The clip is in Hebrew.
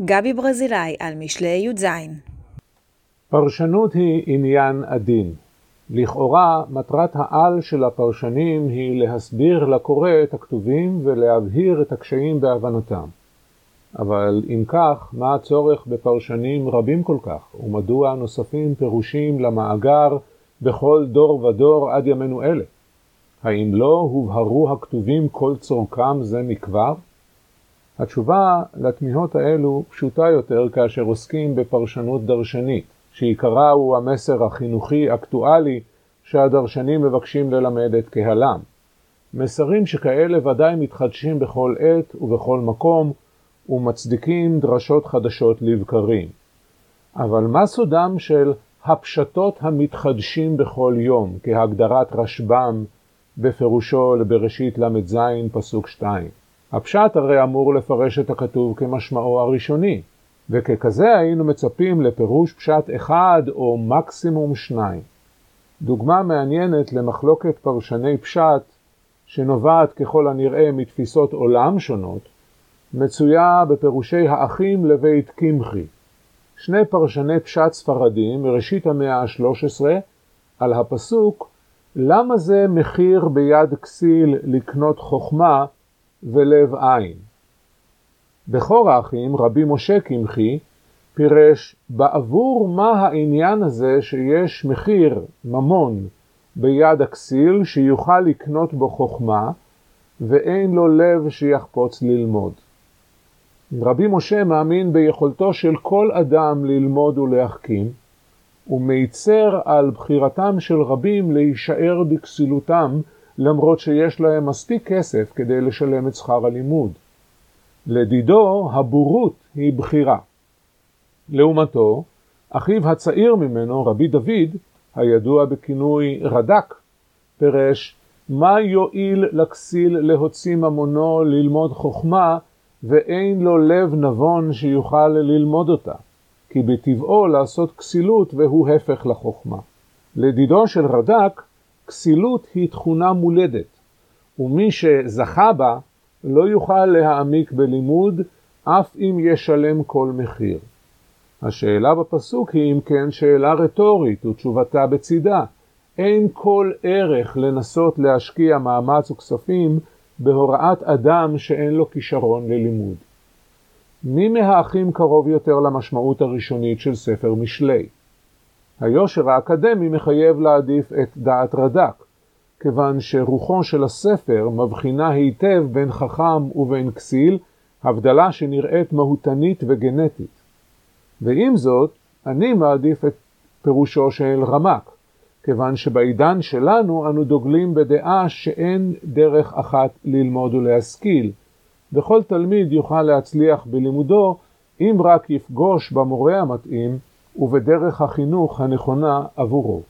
גבי ברזילי על משלי י"ז. פרשנות היא עניין עדין. לכאורה, מטרת העל של הפרשנים היא להסביר לקורא את הכתובים ולהבהיר את הקשיים בהבנתם. אבל אם כך, מה הצורך בפרשנים רבים כל כך, ומדוע נוספים פירושים למאגר בכל דור ודור עד ימינו אלה? האם לא הובהרו הכתובים כל צורכם זה מכבר? התשובה לתמיהות האלו פשוטה יותר כאשר עוסקים בפרשנות דרשנית, שעיקרה הוא המסר החינוכי אקטואלי שהדרשנים מבקשים ללמד את קהלם. מסרים שכאלה ודאי מתחדשים בכל עת ובכל מקום, ומצדיקים דרשות חדשות לבקרים. אבל מה סודם של הפשטות המתחדשים בכל יום, כהגדרת רשב"ם בפירושו לבראשית ל"ז פסוק 2? הפשט הרי אמור לפרש את הכתוב כמשמעו הראשוני, וככזה היינו מצפים לפירוש פשט אחד או מקסימום שניים. דוגמה מעניינת למחלוקת פרשני פשט, שנובעת ככל הנראה מתפיסות עולם שונות, מצויה בפירושי האחים לבית קמחי. שני פרשני פשט ספרדים מראשית המאה ה-13 על הפסוק למה זה מחיר ביד כסיל לקנות חוכמה ולב עין. בכור האחים, רבי משה קמחי, פירש בעבור מה העניין הזה שיש מחיר, ממון, ביד הכסיל שיוכל לקנות בו חוכמה, ואין לו לב שיחפוץ ללמוד. רבי משה מאמין ביכולתו של כל אדם ללמוד ולהחכים, ומיצר על בחירתם של רבים להישאר בכסילותם למרות שיש להם מספיק כסף כדי לשלם את שכר הלימוד. לדידו, הבורות היא בחירה. לעומתו, אחיו הצעיר ממנו, רבי דוד, הידוע בכינוי רד"ק, פירש, מה יועיל לכסיל להוציא ממונו ללמוד חוכמה, ואין לו לב נבון שיוכל ללמוד אותה, כי בטבעו לעשות כסילות והוא הפך לחוכמה. לדידו של רד"ק, כסילות היא תכונה מולדת, ומי שזכה בה לא יוכל להעמיק בלימוד, אף אם ישלם כל מחיר. השאלה בפסוק היא אם כן שאלה רטורית, ותשובתה בצידה. אין כל ערך לנסות להשקיע מאמץ וכספים בהוראת אדם שאין לו כישרון ללימוד. מי מהאחים קרוב יותר למשמעות הראשונית של ספר משלי? היושר האקדמי מחייב להעדיף את דעת רד"ק, כיוון שרוחו של הספר מבחינה היטב בין חכם ובין כסיל, הבדלה שנראית מהותנית וגנטית. ועם זאת, אני מעדיף את פירושו של רמק, כיוון שבעידן שלנו אנו דוגלים בדעה שאין דרך אחת ללמוד ולהשכיל, וכל תלמיד יוכל להצליח בלימודו אם רק יפגוש במורה המתאים ובדרך החינוך הנכונה עבורו.